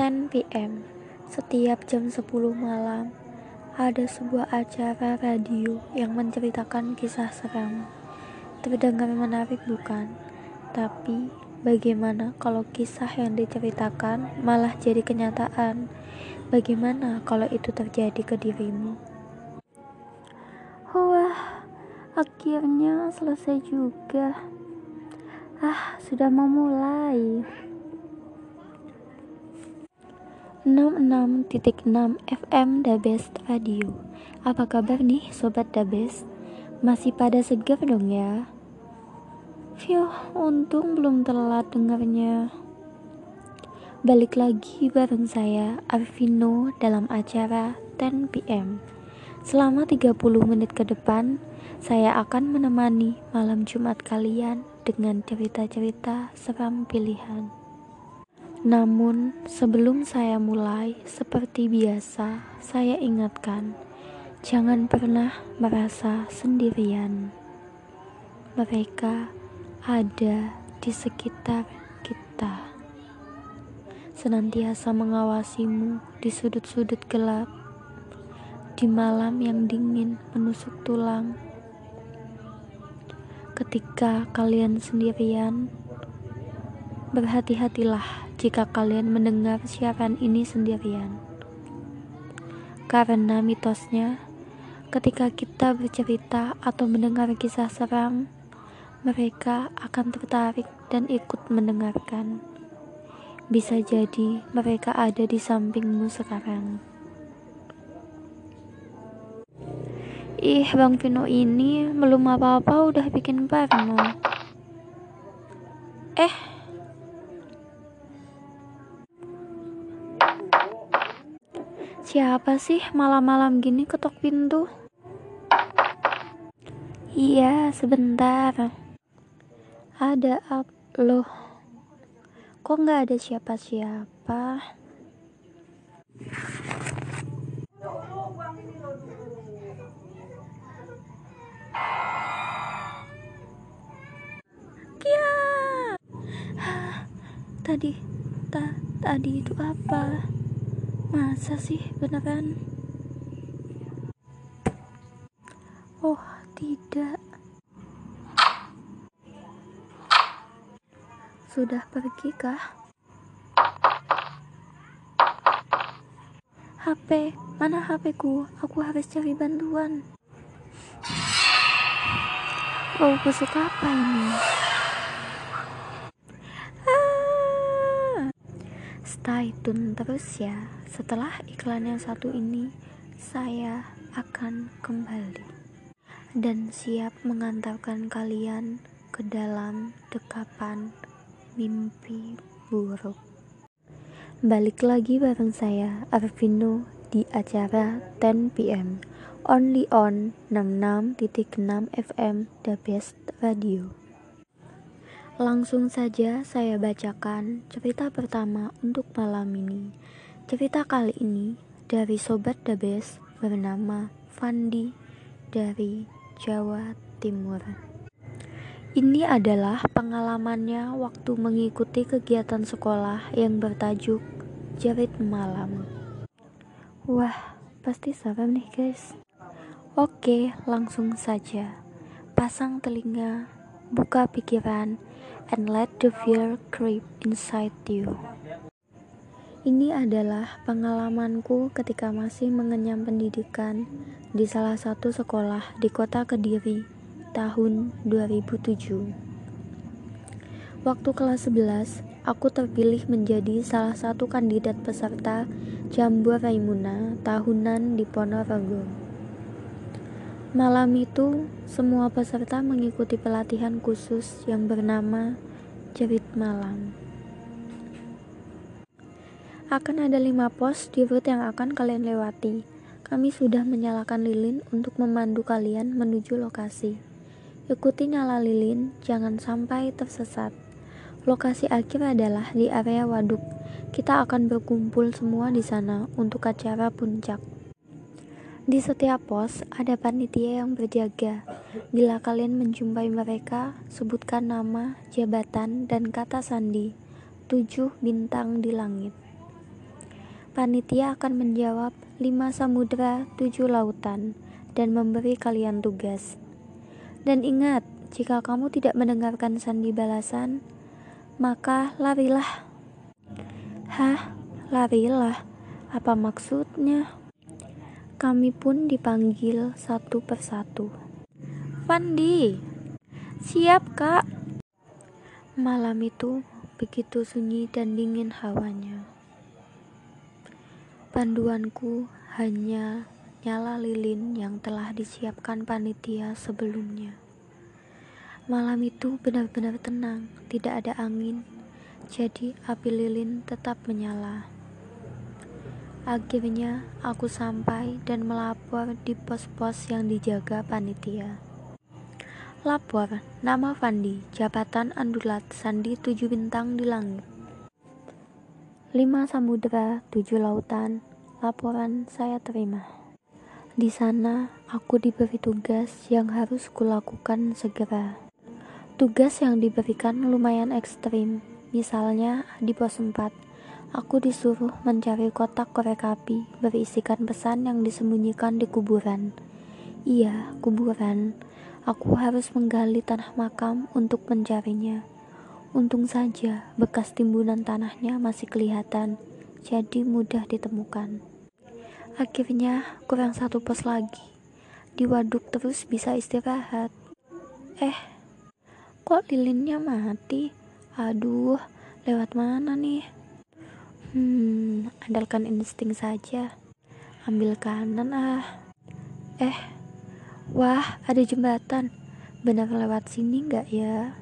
10 PM Setiap jam 10 malam Ada sebuah acara radio Yang menceritakan kisah seram Terdengar menarik bukan? Tapi bagaimana kalau kisah yang diceritakan Malah jadi kenyataan Bagaimana kalau itu terjadi ke dirimu? Wah, akhirnya selesai juga. Ah, sudah mau mulai. 66.6 FM The Best Radio Apa kabar nih Sobat The Best? Masih pada segar dong ya? Phew, untung belum telat dengarnya Balik lagi bareng saya Arvino dalam acara 10pm Selama 30 menit ke depan Saya akan menemani malam Jumat kalian Dengan cerita-cerita seram pilihan namun, sebelum saya mulai, seperti biasa, saya ingatkan, jangan pernah merasa sendirian. Mereka ada di sekitar kita, senantiasa mengawasimu di sudut-sudut gelap, di malam yang dingin menusuk tulang. Ketika kalian sendirian, berhati-hatilah jika kalian mendengar siaran ini sendirian. Karena mitosnya, ketika kita bercerita atau mendengar kisah seram, mereka akan tertarik dan ikut mendengarkan. Bisa jadi mereka ada di sampingmu sekarang. Ih, Bang Vino ini belum apa-apa udah bikin parno. Siapa sih malam-malam gini ketok pintu? Iya, sebentar. Ada up loh. Kok nggak ada siapa-siapa? Kia. Tadi, ta, tadi itu apa? Masa sih beneran? Oh, tidak. Sudah pergi kah? HP, mana HP-ku? Aku harus cari bantuan. Oh, busuk apa ini? Tune terus ya. Setelah iklan yang satu ini, saya akan kembali dan siap mengantarkan kalian ke dalam dekapan mimpi buruk. Balik lagi bareng saya Arvino di acara 10 PM only on 66.6 FM The Best Radio. Langsung saja saya bacakan cerita pertama untuk malam ini. Cerita kali ini dari Sobat Dabes bernama Fandi dari Jawa Timur. Ini adalah pengalamannya waktu mengikuti kegiatan sekolah yang bertajuk Jerit Malam. Wah, pasti serem nih guys. Oke, langsung saja. Pasang telinga, buka pikiran, and let the fear creep inside you. Ini adalah pengalamanku ketika masih mengenyam pendidikan di salah satu sekolah di kota Kediri tahun 2007. Waktu kelas 11, aku terpilih menjadi salah satu kandidat peserta Jambur Raimuna tahunan di Ponorogo. Malam itu, semua peserta mengikuti pelatihan khusus yang bernama Jerit Malam. Akan ada lima pos di route yang akan kalian lewati. Kami sudah menyalakan lilin untuk memandu kalian menuju lokasi. Ikuti nyala lilin, jangan sampai tersesat. Lokasi akhir adalah di area waduk. Kita akan berkumpul semua di sana untuk acara puncak. Di setiap pos ada panitia yang berjaga. Bila kalian menjumpai mereka, sebutkan nama, jabatan, dan kata sandi. Tujuh bintang di langit. panitia akan menjawab lima samudera, tujuh lautan, dan memberi kalian tugas. Dan ingat, jika kamu tidak mendengarkan sandi balasan, maka larilah. Hah, larilah? Apa maksudnya? Kami pun dipanggil satu persatu. Fandi, siap kak. Malam itu begitu sunyi dan dingin hawanya. Panduanku hanya nyala lilin yang telah disiapkan panitia sebelumnya. Malam itu benar-benar tenang, tidak ada angin, jadi api lilin tetap menyala. Akhirnya aku sampai dan melapor di pos-pos yang dijaga panitia. Lapor, nama Fandi, jabatan Andulat, sandi tujuh bintang di langit. Lima samudera, tujuh lautan, laporan saya terima. Di sana, aku diberi tugas yang harus kulakukan segera. Tugas yang diberikan lumayan ekstrim, misalnya di pos 4 Aku disuruh mencari kotak korek api berisikan pesan yang disembunyikan di kuburan. Iya, kuburan. Aku harus menggali tanah makam untuk mencarinya. Untung saja bekas timbunan tanahnya masih kelihatan, jadi mudah ditemukan. Akhirnya kurang satu pos lagi. Di waduk terus bisa istirahat. Eh, kok lilinnya mati? Aduh, lewat mana nih? Hmm, andalkan insting saja. Ambil kanan ah. Eh, wah ada jembatan. Benar lewat sini nggak ya?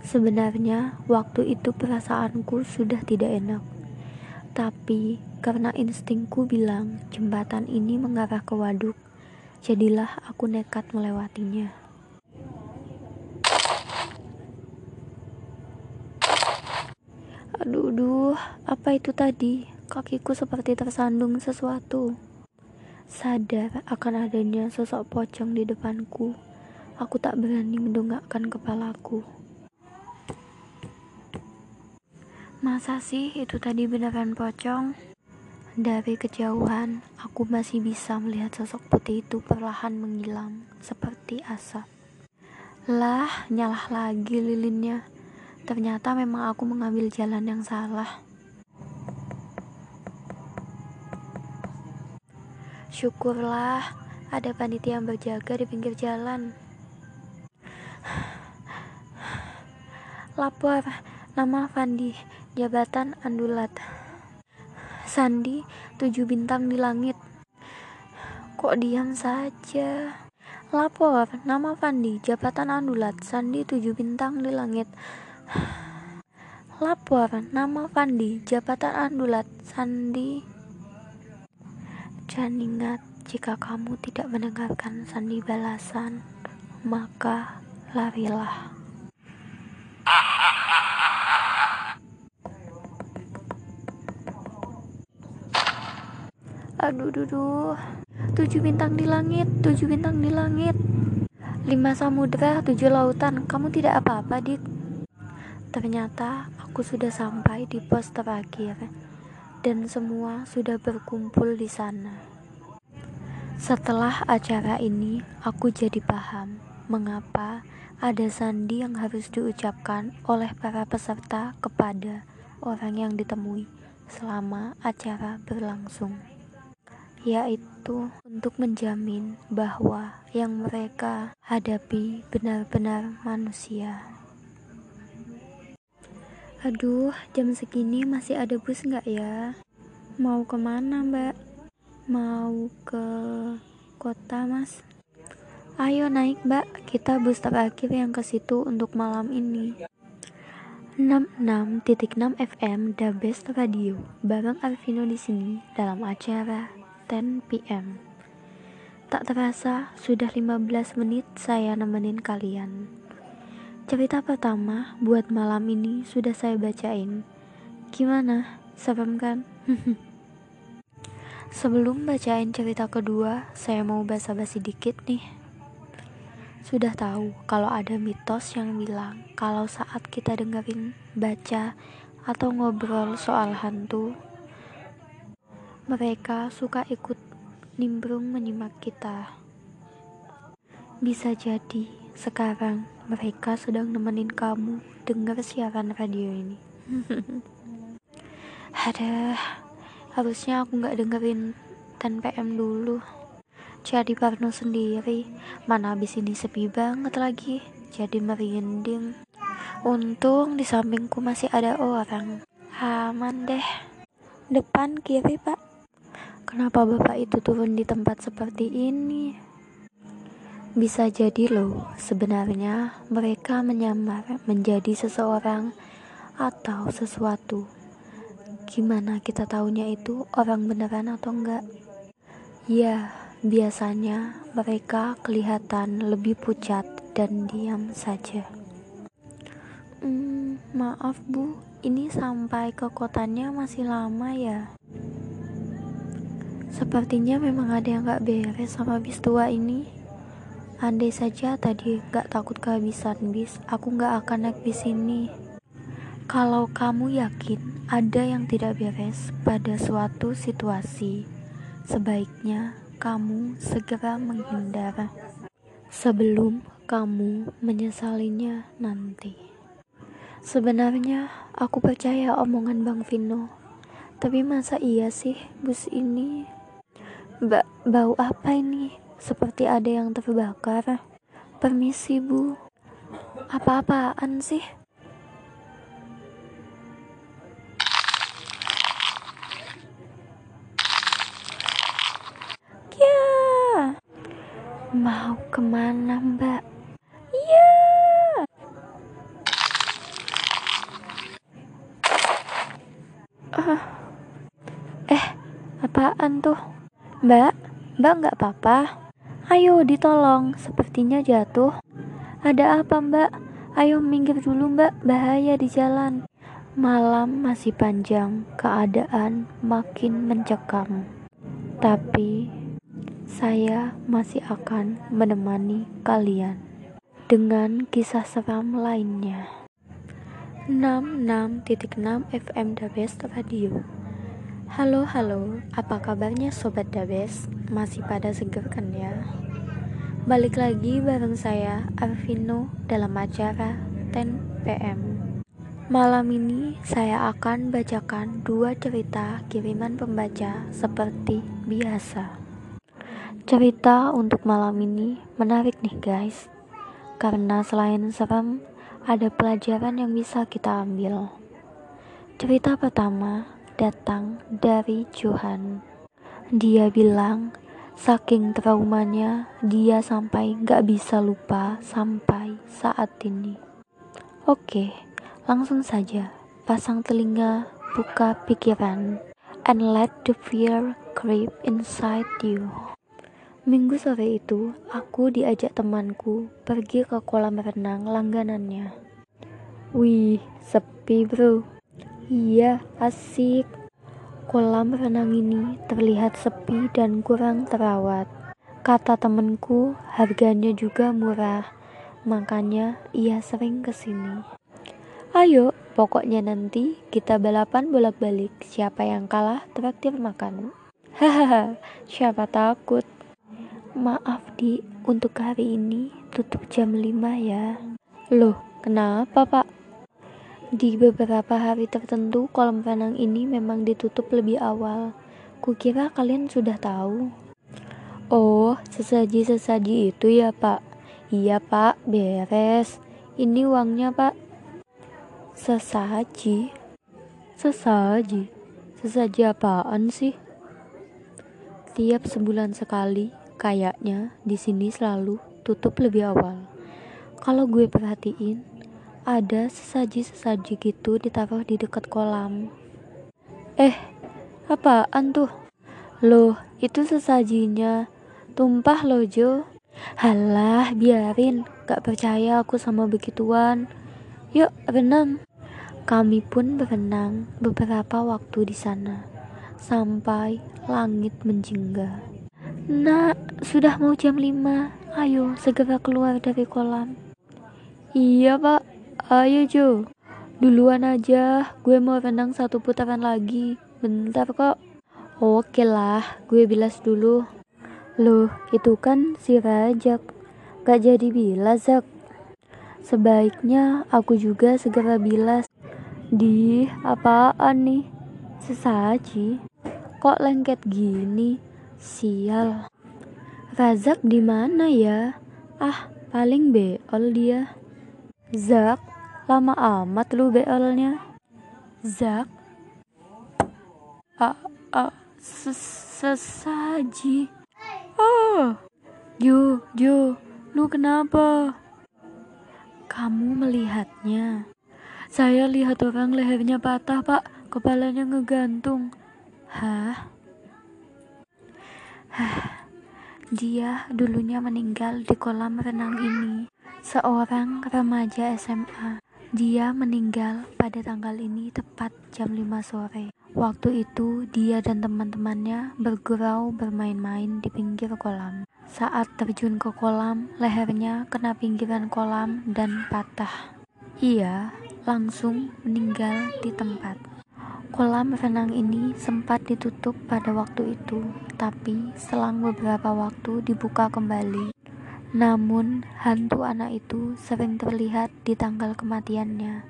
Sebenarnya waktu itu perasaanku sudah tidak enak. Tapi karena instingku bilang jembatan ini mengarah ke waduk, jadilah aku nekat melewatinya. Apa itu tadi? Kakiku seperti tersandung sesuatu. Sadar akan adanya sosok pocong di depanku. Aku tak berani mendongakkan kepalaku. Masa sih itu tadi beneran pocong? Dari kejauhan, aku masih bisa melihat sosok putih itu perlahan menghilang, seperti asap. Lah, nyalah lagi lilinnya. Ternyata memang aku mengambil jalan yang salah. Syukurlah ada panitia yang berjaga di pinggir jalan. Lapor, nama Fandi, jabatan Andulat. Sandi, tujuh bintang di langit. Kok diam saja? Lapor, nama Fandi, jabatan Andulat, Sandi tujuh bintang di langit. Lapor nama Fandi, jabatan Andulat, Sandi. Dan ingat, jika kamu tidak mendengarkan sandi balasan, maka larilah. Aduh, duh, duh. Tujuh bintang di langit, tujuh bintang di langit. Lima samudera, tujuh lautan. Kamu tidak apa-apa, Dik. Ternyata aku sudah sampai di pos terakhir dan semua sudah berkumpul di sana. Setelah acara ini, aku jadi paham mengapa ada sandi yang harus diucapkan oleh para peserta kepada orang yang ditemui selama acara berlangsung, yaitu untuk menjamin bahwa yang mereka hadapi benar-benar manusia. Aduh, jam segini masih ada bus nggak ya? Mau ke mana mbak? Mau ke kota mas? Ayo naik mbak, kita bus terakhir yang ke situ untuk malam ini. 66.6 FM The Best Radio bareng Arvino di sini dalam acara 10 PM. Tak terasa sudah 15 menit saya nemenin kalian. Cerita pertama buat malam ini sudah saya bacain. Gimana? Serem kan? Sebelum bacain cerita kedua, saya mau basa-basi dikit nih. Sudah tahu kalau ada mitos yang bilang kalau saat kita dengerin, baca, atau ngobrol soal hantu, mereka suka ikut nimbrung menyimak kita. Bisa jadi sekarang mereka sedang nemenin kamu dengar siaran radio ini. Ada, harusnya aku nggak dengerin 10 PM dulu. Jadi Parno sendiri, mana habis ini sepi banget lagi, jadi merinding. Untung di sampingku masih ada orang. Aman deh. Depan kiri pak. Kenapa bapak itu turun di tempat seperti ini? Bisa jadi loh, sebenarnya mereka menyamar menjadi seseorang atau sesuatu Gimana kita tahunya itu orang beneran atau enggak? Ya, biasanya mereka kelihatan lebih pucat dan diam saja. Hmm, maaf bu, ini sampai ke kotanya masih lama ya. Sepertinya memang ada yang gak beres sama bis tua ini. Andai saja tadi gak takut kehabisan bis, aku gak akan naik bis ini. Kalau kamu yakin ada yang tidak beres pada suatu situasi, sebaiknya kamu segera menghindar sebelum kamu menyesalinya nanti. Sebenarnya aku percaya omongan Bang Vino, tapi masa iya sih bus ini? Ba bau apa ini? Seperti ada yang terbakar. Permisi bu, apa-apaan sih? Mau ke mana mbak? Iya. Uh. Eh, apaan tuh? Mbak, mbak nggak apa-apa? Ayo ditolong, sepertinya jatuh. Ada apa mbak? Ayo minggir dulu mbak, bahaya di jalan. Malam masih panjang, keadaan makin mencekam. Tapi saya masih akan menemani kalian dengan kisah seram lainnya. 66.6 FM Dabes Radio Halo halo, apa kabarnya Sobat Dabes? Masih pada seger kan ya? Balik lagi bareng saya Arvino dalam acara 10 PM Malam ini saya akan bacakan dua cerita kiriman pembaca seperti biasa. Cerita untuk malam ini menarik nih guys, karena selain serem, ada pelajaran yang bisa kita ambil. Cerita pertama datang dari Johan. Dia bilang, saking traumanya, dia sampai gak bisa lupa sampai saat ini. Oke, langsung saja, pasang telinga, buka pikiran, and let the fear creep inside you. Minggu sore itu, aku diajak temanku pergi ke kolam renang langganannya. Wih, sepi bro. Iya, asik. Kolam renang ini terlihat sepi dan kurang terawat. Kata temanku, harganya juga murah. Makanya ia sering ke sini. Ayo, pokoknya nanti kita balapan bolak-balik. Siapa yang kalah traktir makan. Hahaha, siapa takut. Maaf di, untuk hari ini tutup jam 5 ya. Loh, kenapa pak? Di beberapa hari tertentu kolam renang ini memang ditutup lebih awal. Kukira kalian sudah tahu. Oh, sesaji-sesaji itu ya pak? Iya pak, beres. Ini uangnya pak. Sesaji? Sesaji? Sesaji apaan sih? Tiap sebulan sekali Kayaknya di sini selalu tutup lebih awal. Kalau gue perhatiin, ada sesaji-sesaji gitu ditaruh di dekat kolam. Eh, apaan tuh? Loh, itu sesajinya. Tumpah loh, Jo. Halah, biarin. Gak percaya aku sama begituan. Yuk, renang. Kami pun berenang beberapa waktu di sana. Sampai langit menjingga. Nak, sudah mau jam 5. Ayo, segera keluar dari kolam. Iya, Pak. Ayo, Jo. Duluan aja, gue mau renang satu putaran lagi. Bentar kok. Oke lah, gue bilas dulu. Loh, itu kan si Rajak. Gak jadi bilas, Zak. Sebaiknya aku juga segera bilas. Di, apaan nih? Sesaji. Kok lengket gini? Sial. Razak di mana ya? Ah, paling beol dia. Zak, lama amat lu beolnya. Zak. Ah, ah, sesaji. Oh. Jo, Jo, lu kenapa? Kamu melihatnya. Saya lihat orang lehernya patah, Pak. Kepalanya ngegantung. Hah? Hah. Dia dulunya meninggal di kolam renang ini. Seorang remaja SMA. Dia meninggal pada tanggal ini tepat jam 5 sore. Waktu itu dia dan teman-temannya bergurau bermain-main di pinggir kolam. Saat terjun ke kolam, lehernya kena pinggiran kolam dan patah. Ia langsung meninggal di tempat. Kolam renang ini sempat ditutup pada waktu itu, tapi selang beberapa waktu dibuka kembali. Namun, hantu anak itu sering terlihat di tanggal kematiannya.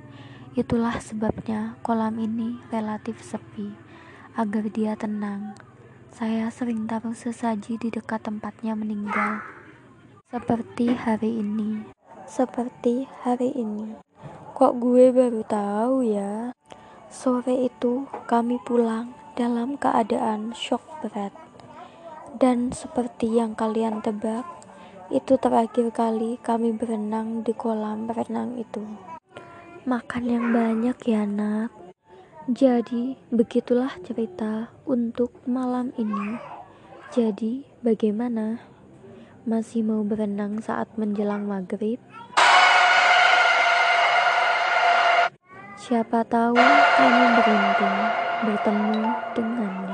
Itulah sebabnya kolam ini relatif sepi. Agar dia tenang, saya sering taruh sesaji di dekat tempatnya meninggal. Seperti hari ini. Seperti hari ini. Kok gue baru tahu ya? Sore itu kami pulang dalam keadaan shock berat. Dan seperti yang kalian tebak, itu terakhir kali kami berenang di kolam renang itu. Makan yang banyak ya nak. Jadi begitulah cerita untuk malam ini. Jadi bagaimana? Masih mau berenang saat menjelang maghrib? Siapa tahu kamu beruntung bertemu dengannya.